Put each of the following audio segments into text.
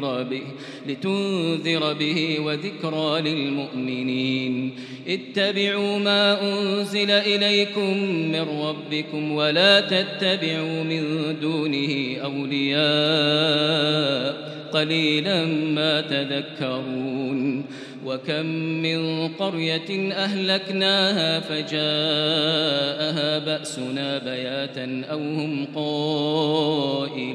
لتنذر به لتنذر به وذكرى للمؤمنين. اتبعوا ما أنزل إليكم من ربكم ولا تتبعوا من دونه أولياء قليلا ما تذكرون. وكم من قرية أهلكناها فجاءها بأسنا بياتا أو هم قائلون.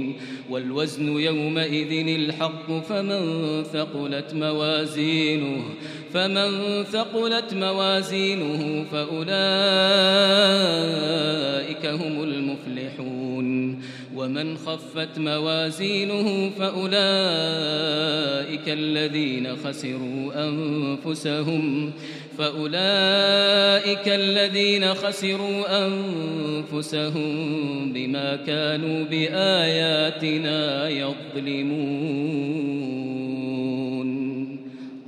والوزن يومئذ الحق فمن ثقلت موازينه فمن ثقلت موازينه فأولئك هم المفلحون. ومن خفت موازينه فأولئك الذين خسروا أنفسهم. فأولئك الذين خسروا أنفسهم بما كانوا بآياتنا يظلمون.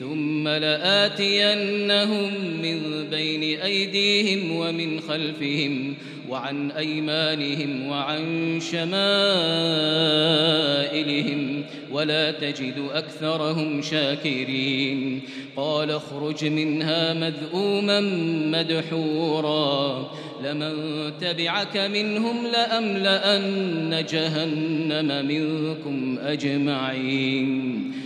ثم لآتينهم من بين أيديهم ومن خلفهم وعن أيمانهم وعن شمائلهم ولا تجد أكثرهم شاكرين. قال اخرج منها مذءوما مدحورا. لمن تبعك منهم لأملأن جهنم منكم أجمعين.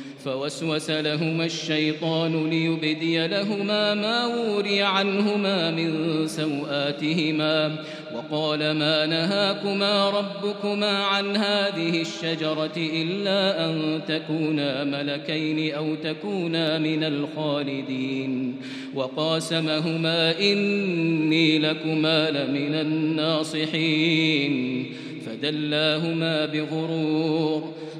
فوسوس لهما الشيطان ليبدي لهما ما وري عنهما من سوآتهما وقال ما نهاكما ربكما عن هذه الشجرة إلا أن تكونا ملكين أو تكونا من الخالدين وقاسمهما إني لكما لمن الناصحين فدلاهما بغرور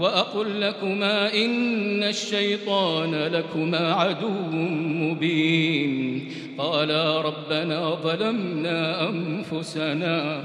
وأقل لكما إن الشيطان لكما عدو مبين. قالا ربنا ظلمنا أنفسنا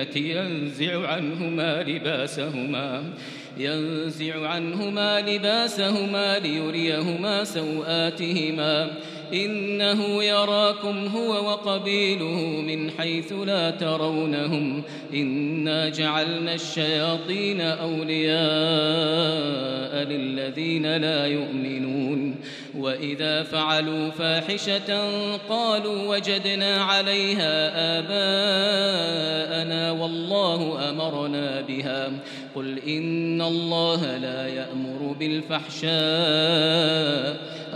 ينزع عنهما لباسهما ينزع عنهما لباسهما ليريهما سوآتهما. إنه يراكم هو وقبيله من حيث لا ترونهم إنا جعلنا الشياطين أولياء للذين لا يؤمنون وإذا فعلوا فاحشة قالوا وجدنا عليها آباءنا والله أمرنا بها قل إن الله لا يأمر بالفحشاء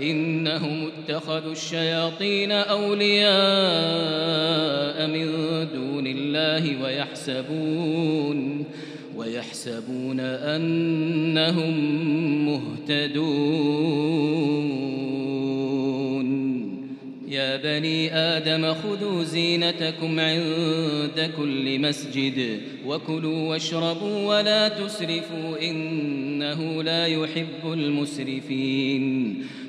إنهم اتخذوا الشياطين أولياء من دون الله ويحسبون ويحسبون أنهم مهتدون. يا بني آدم خذوا زينتكم عند كل مسجد وكلوا واشربوا ولا تسرفوا إنه لا يحب المسرفين.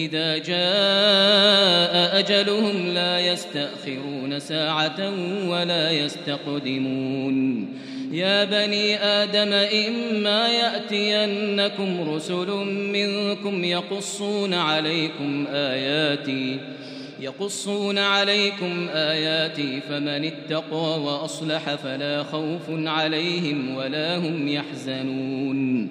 فإذا جاء أجلهم لا يستأخرون ساعة ولا يستقدمون. يا بني آدم إما يأتينكم رسل منكم يقصون عليكم آياتي يقصون عليكم آياتي فمن اتقى وأصلح فلا خوف عليهم ولا هم يحزنون.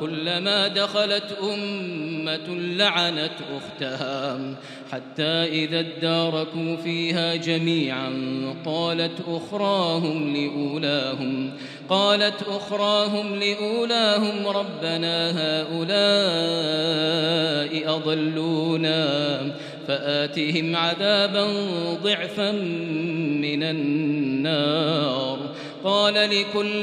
كلما دخلت أمة لعنت أختها. حتى إذا اداركوا فيها جميعا قالت أخراهم لأولاهم قالت أخراهم لأولاهم ربنا هؤلاء أضلونا. فآتهم عذابا ضعفا من النار. قال لكل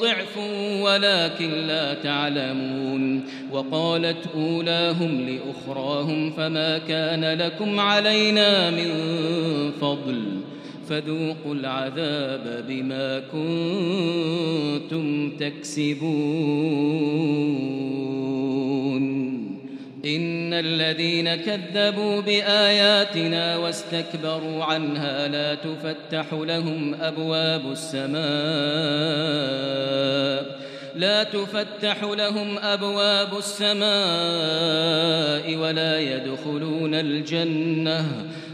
ضعف ولكن لا تعلمون. وقالت أولاهم لأخراهم فما كان لكم علينا من فضل. فذوقوا العذاب بما كنتم تكسبون. إن الذين كذبوا بآياتنا واستكبروا عنها لا تفتح لهم أبواب السماء لا تفتح لهم أبواب السماء ولا يدخلون الجنة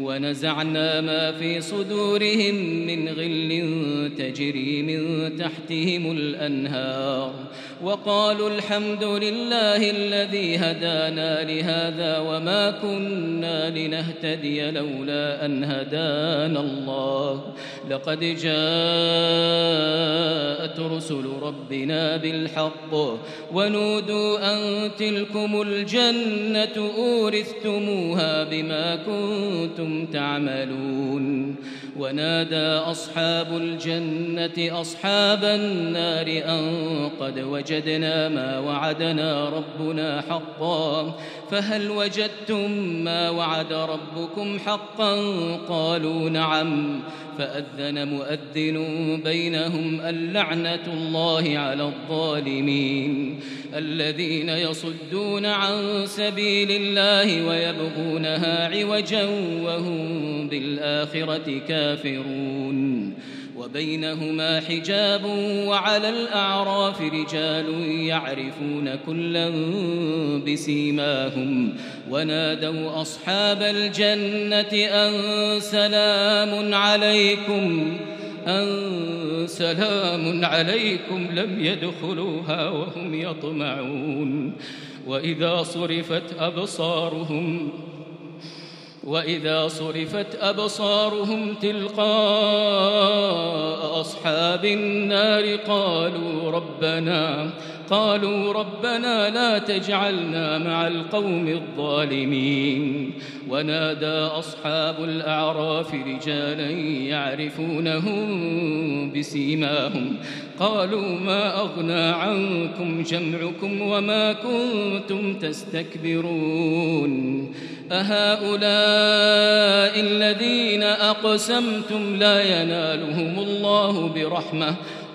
ونزعنا ما في صدورهم من غل تجري من تحتهم الأنهار. وقالوا الحمد لله الذي هدانا لهذا وما كنا لنهتدي لولا أن هدانا الله. لقد جاءت رسل ربنا بالحق ونودوا أن تلكم الجنة أورثتموها بما كنتم تعملون ونادى أصحاب الجنة أصحاب النار أن قد وجدنا ما وعدنا ربنا حقا فهل وجدتم ما وعد ربكم حقا قالوا نعم فأذن مؤذن بينهم اللعنة الله على الظالمين الذين يصدون عن سبيل الله ويبغونها عوجا وهم بالآخرة كافرون. وبينهما حجاب وعلى الأعراف رجال يعرفون كلا بسيماهم. ونادوا أصحاب الجنة أن سلام عليكم أن سلام عليكم. لم يدخلوها وهم يطمعون. وإذا صرفت أبصارهم وإذا صرفت أبصارهم تلقاء أصحاب النار قالوا ربنا قالوا ربنا لا تجعلنا مع القوم الظالمين. ونادى أصحاب الأعراف رجالا يعرفونهم بسيماهم. قالوا ما أغنى عنكم جمعكم وما كنتم تستكبرون. أهؤلاء الذين أقسمتم لا ينالهم الله برحمة.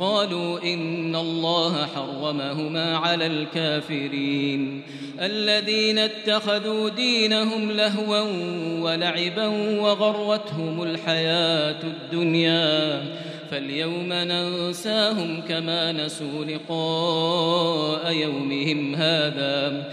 قالوا إن الله حرمهما على الكافرين. الذين اتخذوا دينهم لهوا ولعبا وغرتهم الحياة الدنيا. فاليوم ننساهم كما نسوا لقاء يومهم هذا.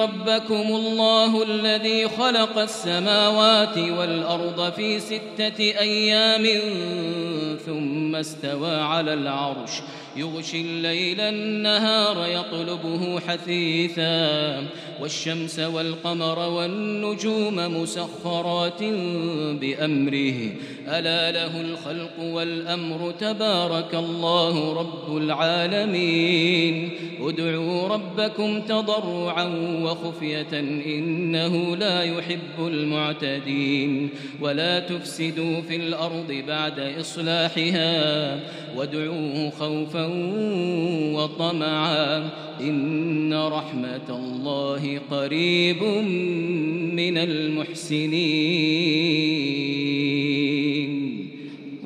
ربكم الله الذي خلق السماوات والأرض في ستة أيام ثم استوى على العرش. يغشي الليل النهار يطلبه حثيثا والشمس والقمر والنجوم مسخرات بأمره. ألا له الخلق والأمر تبارك الله رب العالمين. ادعوا ربكم تضرعا وخفية إنه لا يحب المعتدين. ولا تفسدوا في الأرض بعد إصلاحها. وادعوه خوفا وطمعا إن رحمة الله قريب من المحسنين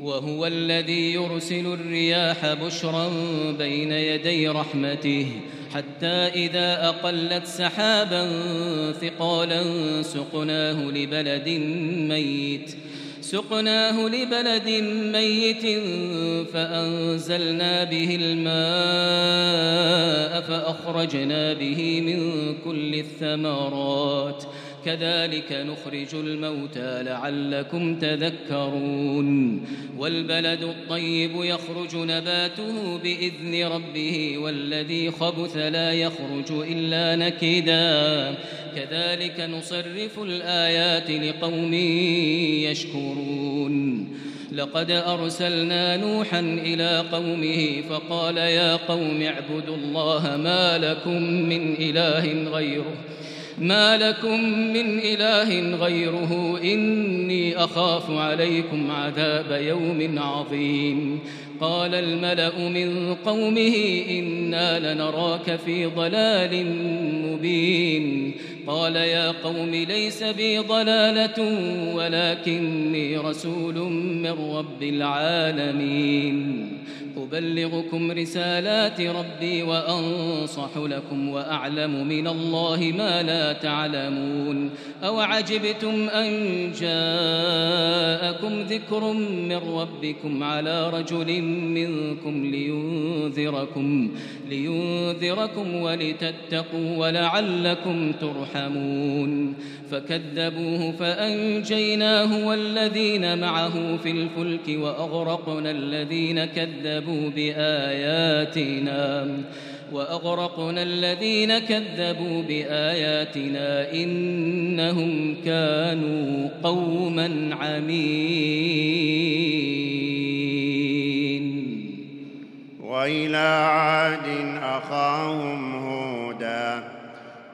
وهو الذي يرسل الرياح بشرا بين يدي رحمته حتى إذا أقلت سحابا ثقالا سقناه لبلد ميت سقناه لبلد ميت فأنزلنا به الماء فأخرجنا به من كل الثمرات كذلك نخرج الموتى لعلكم تذكرون. والبلد الطيب يخرج نباته بإذن ربه والذي خبث لا يخرج إلا نكدا. كذلك نصرف الآيات لقوم يشكرون. لقد أرسلنا نوحا إلى قومه فقال يا قوم اعبدوا الله ما لكم من إله غيره. ما لكم من إله غيره إني أخاف عليكم عذاب يوم عظيم. قال الملأ من قومه إنا لنراك في ضلال مبين. قال يا قوم ليس بي ضلالة ولكني رسول من رب العالمين. أبلغكم رسالات ربي وأنصح لكم وأعلم من الله ما لا تعلمون. أو عجبتم أن جاءكم ذكر من ربكم على رجل منكم لينذركم لينذركم ولتتقوا ولعلكم ترحمون. فكذبوه فأنجيناه والذين معه في الفلك وأغرقنا الذين كذبوا بآياتنا. وأغرقنا الذين كذبوا بآياتنا إنهم كانوا قوما عمين. وإلى عاد أخاهم هودا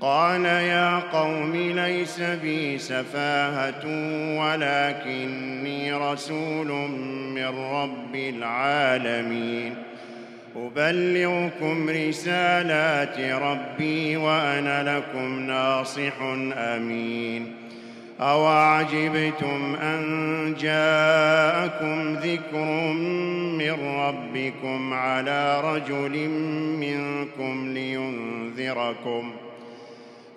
قال يا قوم ليس بي سفاهة ولكني رسول من رب العالمين. أبلغكم رسالات ربي وأنا لكم ناصح أمين. أوعجبتم أن جاءكم ذكر من ربكم على رجل منكم لينذركم ۖ؟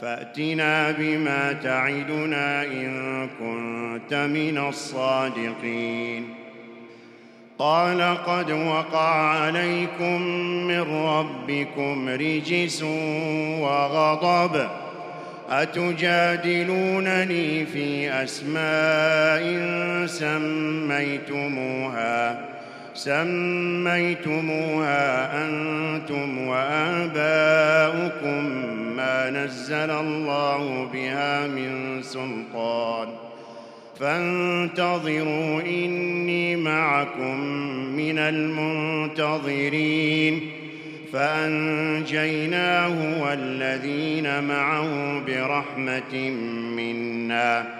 فأتنا بما تعدنا إن كنت من الصادقين. قال قد وقع عليكم من ربكم رجس وغضب. أتجادلونني في أسماء سميتموها؟ سميتموها أنتم وآباؤكم ما نزل الله بها من سلطان. فانتظروا إني معكم من المنتظرين. فأنجيناه والذين معه برحمة منا.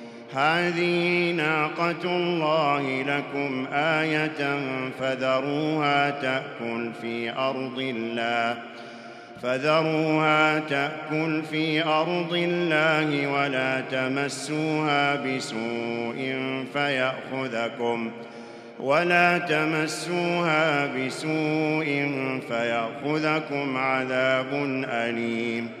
هذه ناقة الله لكم آية فذروها تأكل في أرض الله. فذروها تأكل في أرض الله ولا تمسوها بسوء فيأخذكم ولا تمسوها بسوء فيأخذكم عذاب أليم.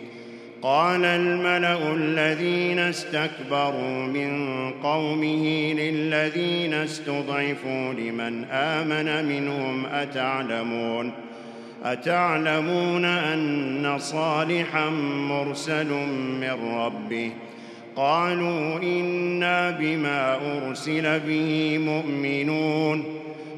قال الملأ الذين استكبروا من قومه للذين استضعفوا لمن آمن منهم أتعلمون؟ أتعلمون أن صالحا مرسل من ربه؟ قالوا إنا بما أرسل به مؤمنون.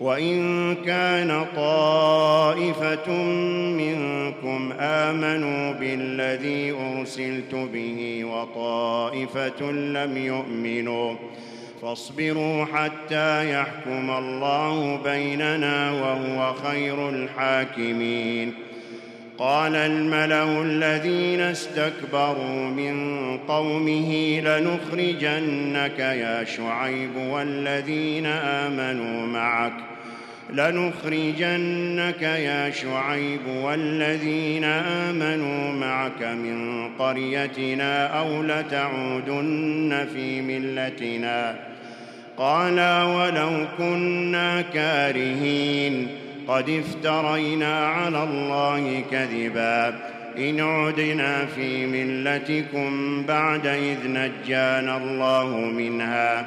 وإن كان طائفة منكم آمنوا بالذي أرسلت به وطائفة لم يؤمنوا فاصبروا حتى يحكم الله بيننا وهو خير الحاكمين. قال الملأ الذين استكبروا من قومه لنخرجنك يا شعيب والذين آمنوا معك. لنخرجنك يا شعيب والذين آمنوا معك من قريتنا أو لتعودن في ملتنا. قالا ولو كنا كارهين. قد افترينا على الله كذبا. إن عدنا في ملتكم بعد إذ نجانا الله منها.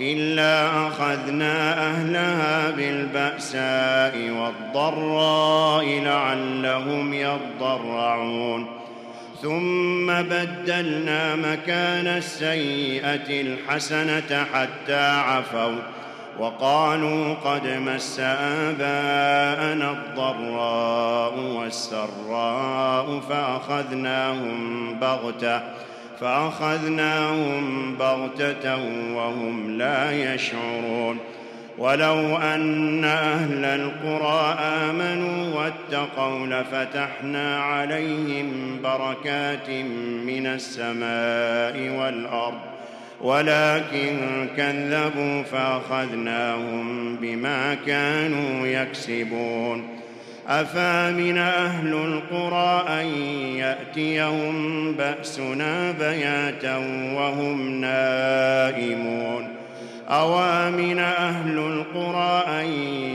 إلا أخذنا أهلها بالبأساء والضراء لعلهم يضرعون. ثم بدلنا مكان السيئة الحسنة حتى عفوا وقالوا قد مس آباءنا الضراء والسراء فأخذناهم بغتة فأخذناهم بغتة وهم لا يشعرون. ولو أن أهل القرى آمنوا واتقوا لفتحنا عليهم بركات من السماء والأرض ولكن كذبوا فأخذناهم بما كانوا يكسبون. أفامن أهل القرى أن يأتيهم بأسنا بياتا وهم نائمون؟ أوامن أهل القرى أن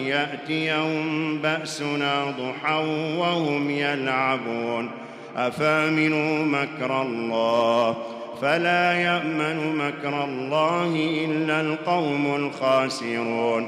يأتيهم بأسنا ضحى وهم يلعبون؟ أفامنوا مكر الله؟ فلا يأمن مكر الله إلا القوم الخاسرون.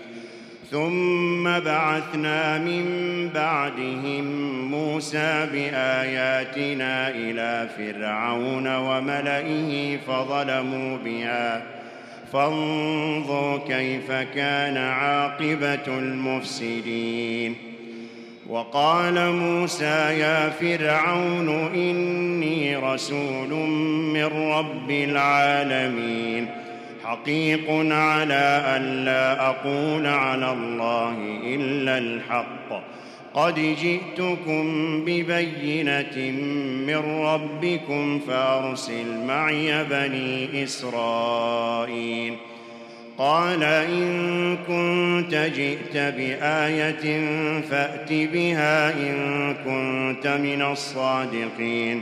ثم بعثنا من بعدهم موسى بآياتنا إلى فرعون وملئه فظلموا بها. فانظر كيف كان عاقبة المفسدين. وقال موسى يا فرعون إني رسول من رب العالمين. حقيق على أن لا أقول على الله إلا الحق. قد جئتكم ببينة من ربكم فأرسل معي بني إسرائيل. قال إن كنت جئت بآية فأت بها إن كنت من الصادقين.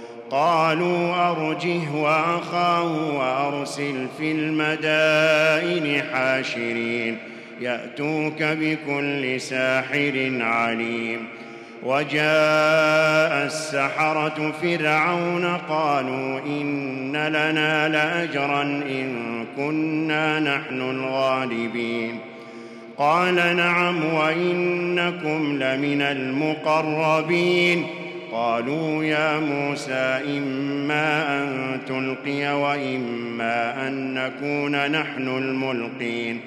قالوا أرجه وأخاه وأرسل في المدائن حاشرين يأتوك بكل ساحر عليم. وجاء السحرة فرعون قالوا إن لنا لأجرا إن كنا نحن الغالبين. قال نعم وإنكم لمن المقربين. قالوا يا موسى إما أن تلقي وإما أن نكون نحن الملقين.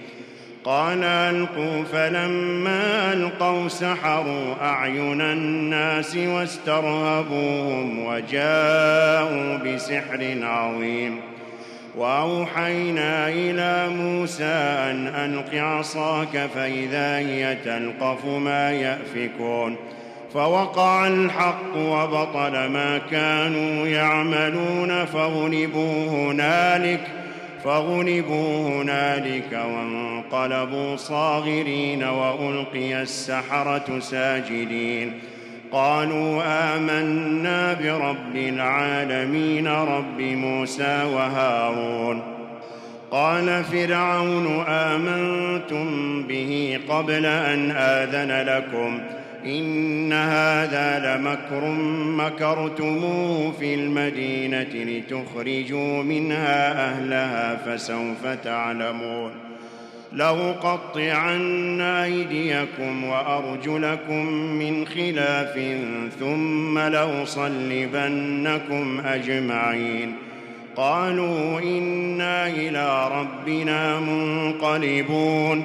قال ألقوا فلما ألقوا سحروا أعين الناس واسترهبوهم وجاءوا بسحر عظيم. وأوحينا إلى موسى أن ألق عصاك فإذا هي تلقف ما يأفكون. فوقع الحق وبطل ما كانوا يعملون فغلبوا هنالك فغلبوا هنالك وانقلبوا صاغرين وألقي السحرة ساجدين. قالوا آمنا برب العالمين رب موسى وهارون. قال فرعون آمنتم به قبل أن آذن لكم. إن هذا لمكر مكرتموه في المدينة لتخرجوا منها أهلها فسوف تعلمون. لأقطعن أيديكم وأرجلكم من خلاف ثم لأصلبنكم أجمعين. قالوا إنا إلى ربنا منقلبون.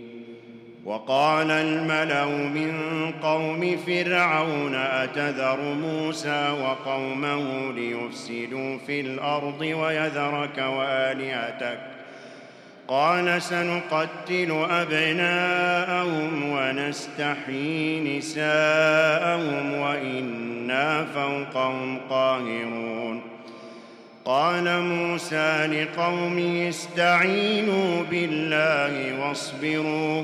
وقال الملأ من قوم فرعون أتذر موسى وقومه ليفسدوا في الأرض ويذرك وآلهتك؟ قال سنقتل أبناءهم ونستحيي نساءهم وإنا فوقهم قاهرون. قال موسى لقومه استعينوا بالله واصبروا.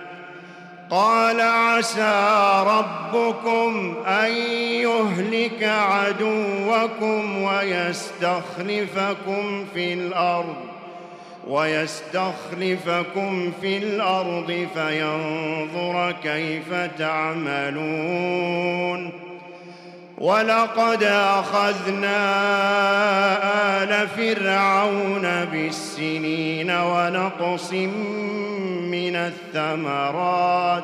قال عسى ربكم أن يهلك عدوكم ويستخلفكم في الأرض ويستخلفكم في الأرض فينظر كيف تعملون. ولقد أخذنا آل فرعون بالسنين ونقص من الثمرات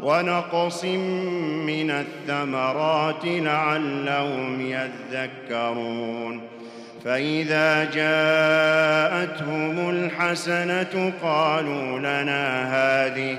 ونقص من الثمرات لعلهم يذكرون. فإذا جاءتهم الحسنة قالوا لنا هذه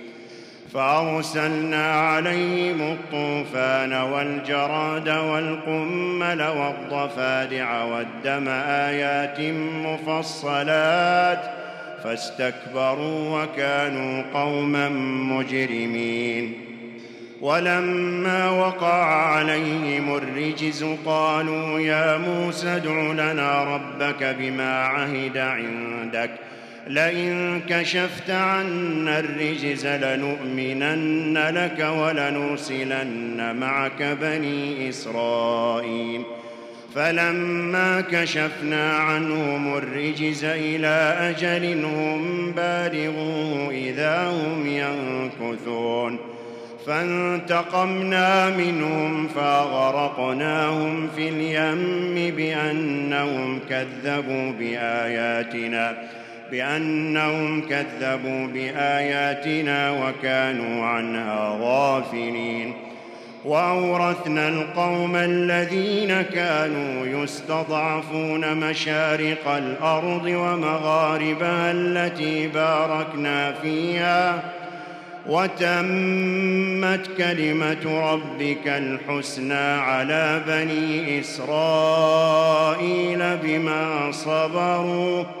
فأرسلنا عليهم الطوفان والجراد والقمل والضفادع والدم آيات مفصلات فاستكبروا وكانوا قوما مجرمين. ولما وقع عليهم الرجز قالوا يا موسى ادع لنا ربك بما عهد عندك لئن كشفت عنا الرجز لنؤمنن لك ولنرسلن معك بني إسرائيل. فلما كشفنا عنهم الرجز إلى أجل هم بالغوه إذا هم ينكثون. فانتقمنا منهم فاغرقناهم في اليم بأنهم كذبوا بآياتنا. بأنهم كذبوا بآياتنا وكانوا عنها غافلين. وأورثنا القوم الذين كانوا يستضعفون مشارق الأرض ومغاربها التي باركنا فيها. وتمت كلمة ربك الحسنى على بني إسرائيل بما صبروا.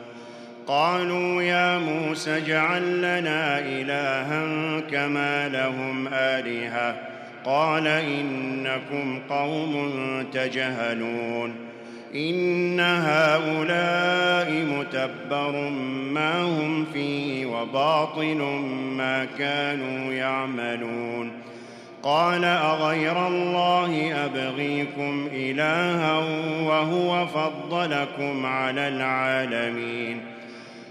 قالوا يا موسى اجعل لنا إلها كما لهم آلهة. قال إنكم قوم تجهلون. إن هؤلاء متبر ما هم فيه وباطل ما كانوا يعملون. قال أغير الله أبغيكم إلها وهو فضلكم على العالمين.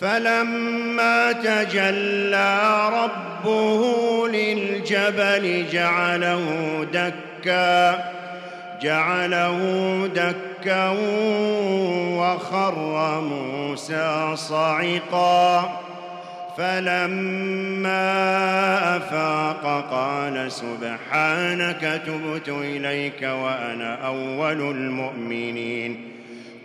فلما تجلى ربه للجبل جعله دكا جعله دكا وخر موسى صعقا. فلما أفاق قال سبحانك تبت إليك وأنا أول المؤمنين.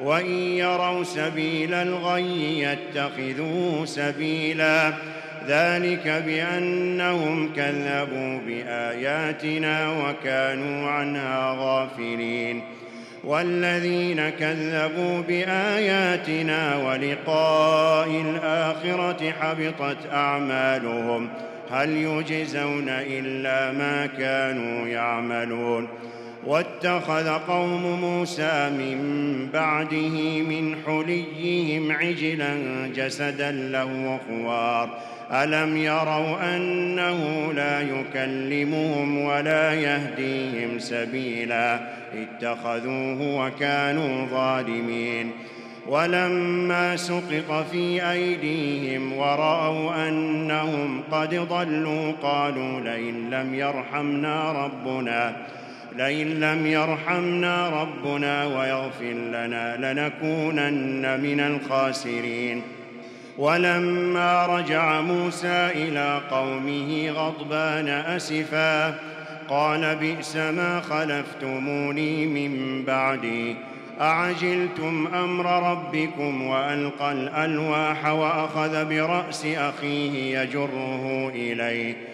وإن يروا سبيل الغي يتخذوه سبيلا ذلك بأنهم كذبوا بآياتنا وكانوا عنها غافلين والذين كذبوا بآياتنا ولقاء الآخرة حبطت أعمالهم هل يجزون إلا ما كانوا يعملون واتخذ قوم موسى من بعده من حليهم عجلا جسدا له خوار ألم يروا أنه لا يكلمهم ولا يهديهم سبيلا؟ اتخذوه وكانوا ظالمين. ولما سقط في أيديهم ورأوا أنهم قد ضلوا قالوا لئن لم يرحمنا ربنا. لئن لم يرحمنا ربنا ويغفر لنا لنكونن من الخاسرين. ولما رجع موسى إلى قومه غضبان أسفا قال بئس ما خلفتموني من بعدي. أعجلتم أمر ربكم وألقى الألواح وأخذ برأس أخيه يجره إليه.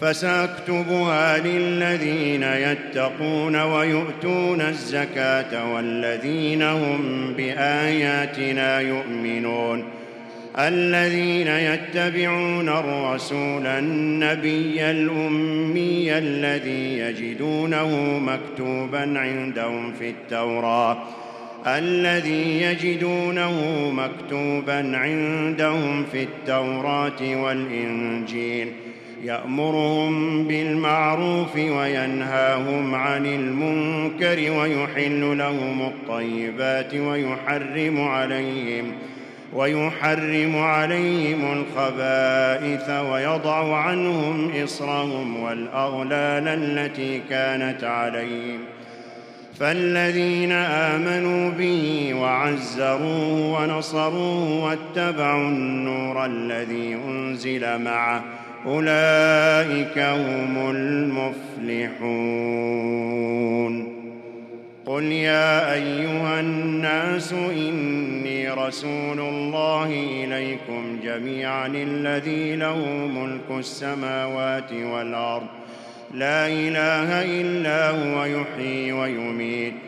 فساكتبها للذين يتقون ويؤتون الزكاة والذين هم بآياتنا يؤمنون. الذين يتبعون الرسول النبي الأمي الذي يجدونه مكتوبا عندهم في التوراة. الذي يجدونه مكتوبا عندهم في التوراة والإنجيل. يأمرهم بالمعروف وينهاهم عن المنكر ويحل لهم الطيبات ويحرم عليهم ويحرم عليهم الخبائث ويضع عنهم إصرهم والأغلال التي كانت عليهم فالذين آمنوا به وعزروه ونصروه واتبعوا النور الذي أنزل معه أولئك هم المفلحون. قل يا أيها الناس إني رسول الله إليكم جميعا الذي له ملك السماوات والأرض. لا إله إلا هو يحيي ويميت.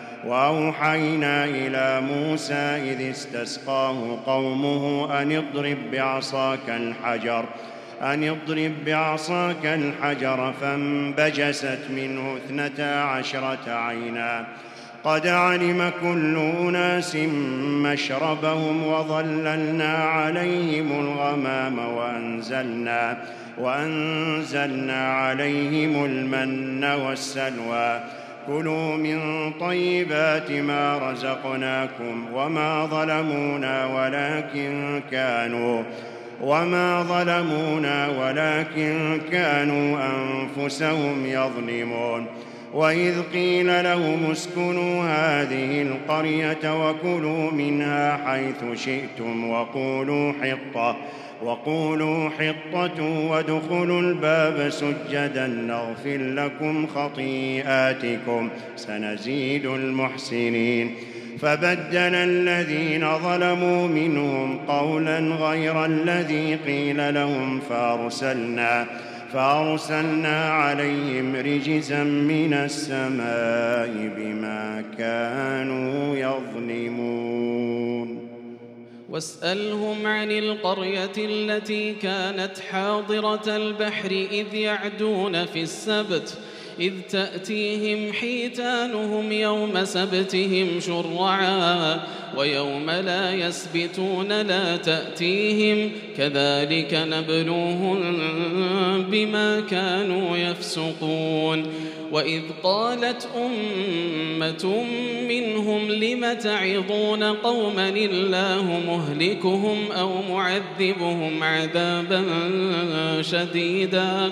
وأوحينا إلى موسى إذ استسقاه قومه أن اضرب بعصاك الحجر أن اضرب بعصاك الحجر فانبجست منه اثنتا عشرة عينا. قد علم كل أناس مشربهم وظللنا عليهم الغمام وأنزلنا وأنزلنا عليهم المن والسلوى. كلوا من طيبات ما رزقناكم وما ظلمونا ولكن كانوا وما ظلمونا ولكن كانوا أنفسهم يظلمون. وإذ قيل لهم اسكنوا هذه القرية وكلوا منها حيث شئتم وقولوا حطة وقولوا حطة وادخلوا الباب سجدا نغفر لكم خطيئاتكم سنزيد المحسنين. فبدل الذين ظلموا منهم قولا غير الذي قيل لهم فأرسلنا فأرسلنا عليهم رجزا من السماء بما كانوا يظلمون. واسألهم عن القرية التي كانت حاضرة البحر إذ يعدون في السبت إذ تأتيهم حيتانهم يوم سبتهم شرعا ويوم لا يسبتون لا تأتيهم كذلك نبلوهم بما كانوا يفسقون. وإذ قالت أمة منهم لم تعظون قوما الله مهلكهم أو معذبهم عذابا شديدا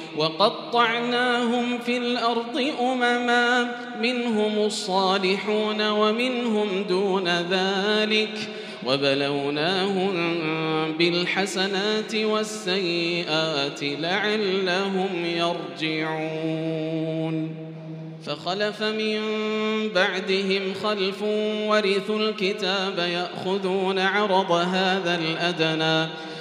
وقطعناهم في الأرض أمما منهم الصالحون ومنهم دون ذلك وبلوناهم بالحسنات والسيئات لعلهم يرجعون. فخلف من بعدهم خلف ورثوا الكتاب يأخذون عرض هذا الأدنى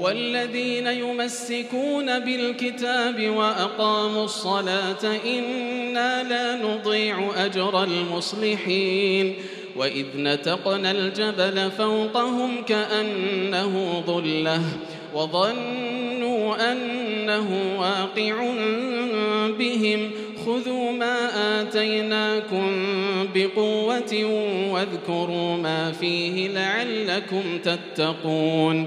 والذين يمسكون بالكتاب وأقاموا الصلاة إنا لا نضيع أجر المصلحين وإذ نتقنا الجبل فوقهم كأنه ظلة وظنوا أنه واقع بهم خذوا ما آتيناكم بقوة واذكروا ما فيه لعلكم تتقون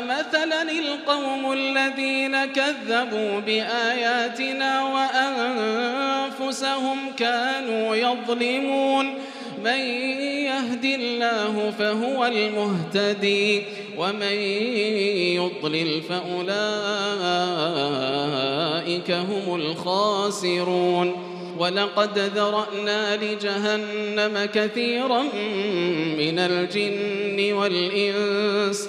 مثلا القوم الذين كذبوا بآياتنا وأنفسهم كانوا يظلمون. من يهد الله فهو المهتدي ومن يضلل فأولئك هم الخاسرون. ولقد ذرأنا لجهنم كثيرا من الجن والإنس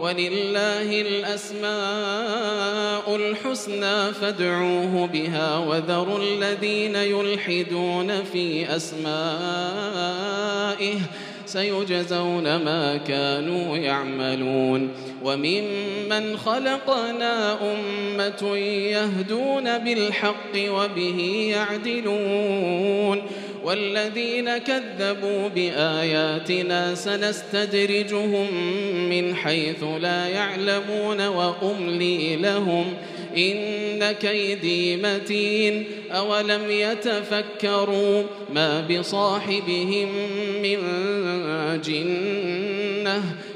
ولله الأسماء الحسنى فادعوه بها وذروا الذين يلحدون في أسمائه سيجزون ما كانوا يعملون وممن خلقنا أمة يهدون بالحق وبه يعدلون والذين كذبوا بآياتنا سنستدرجهم من حيث لا يعلمون وأملي لهم إن كيدي متين أولم يتفكروا ما بصاحبهم من جنة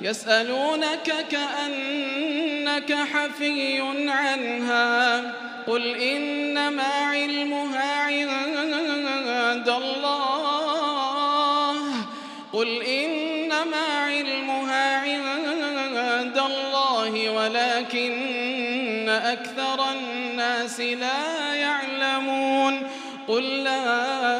يسألونك كأنك حفي عنها قل إنما علمها عند الله قل إنما علمها عند ولكن أكثر الناس لا يعلمون قل لا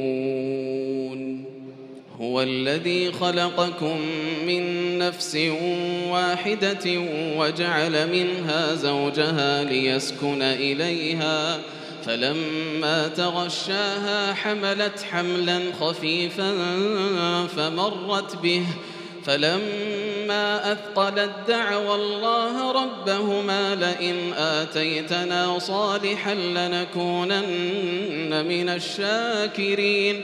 هو الذي خلقكم من نفس واحدة وجعل منها زوجها ليسكن إليها. فلما تغشاها حملت حملا خفيفا فمرت به. فلما أثقلت دعوى الله ربهما لئن آتيتنا صالحا لنكونن من الشاكرين.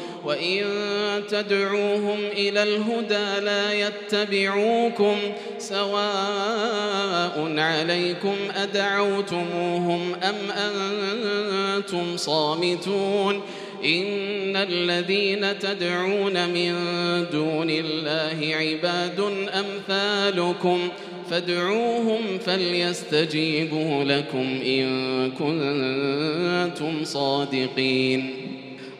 وإن تدعوهم إلى الهدى لا يتبعوكم سواء عليكم أدعوتموهم أم أنتم صامتون إن الذين تدعون من دون الله عباد أمثالكم فادعوهم فليستجيبوا لكم إن كنتم صادقين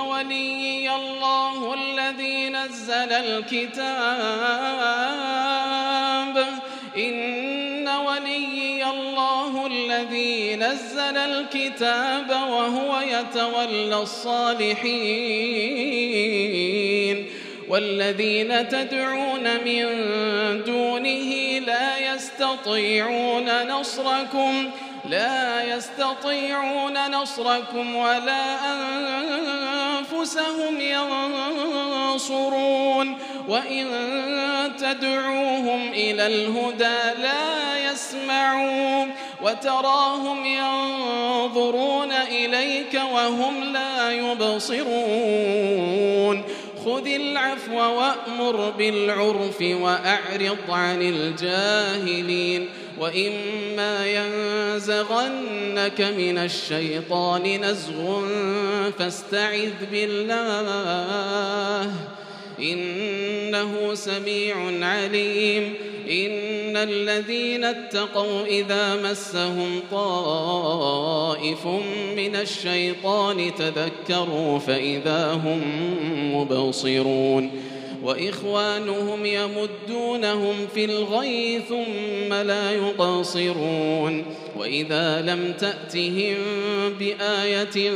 وليي الله الذي نزل الكتاب. إن وليي الله الذي نزل الكتاب وهو يتولى الصالحين. والذين تدعون من دونه لا يستطيعون نصركم. لا يستطيعون نصركم ولا أنفسهم ينصرون. وإن تدعوهم إلى الهدى لا يسمعون. وتراهم ينظرون إليك وهم لا يبصرون. خذ العفو وأمر بالعرف وأعرض عن الجاهلين وإما ينزغنك من الشيطان نزغ فاستعذ بالله إنه سميع عليم. إن الذين اتقوا إذا مسهم طائف من الشيطان تذكروا فإذا هم مبصرون. وإخوانهم يمدونهم في الغي ثم لا يقصرون وإذا لم تأتهم بآية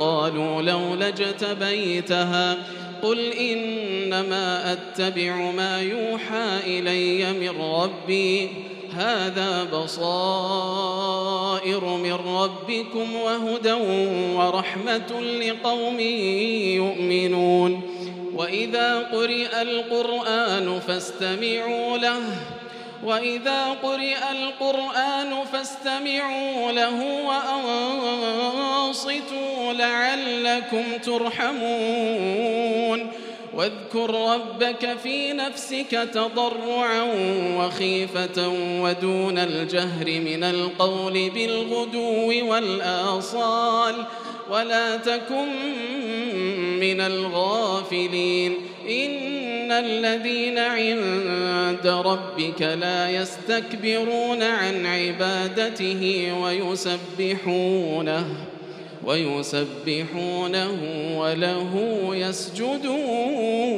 قالوا لولا اجتبيتها قل إنما أتبع ما يوحى إلي من ربي. هذا بصائر من ربكم وهدى ورحمة لقوم يؤمنون. وإذا قرئ القرآن فاستمعوا له وإذا قرئ القرآن فاستمعوا له وأنصتوا لعلكم ترحمون. واذكر ربك في نفسك تضرعا وخيفة ودون الجهر من القول بالغدو والآصال. ولا تكن من الغافلين. إن الذين عند ربك لا يستكبرون عن عبادته ويسبحونه ويسبحونه وله يسجدون.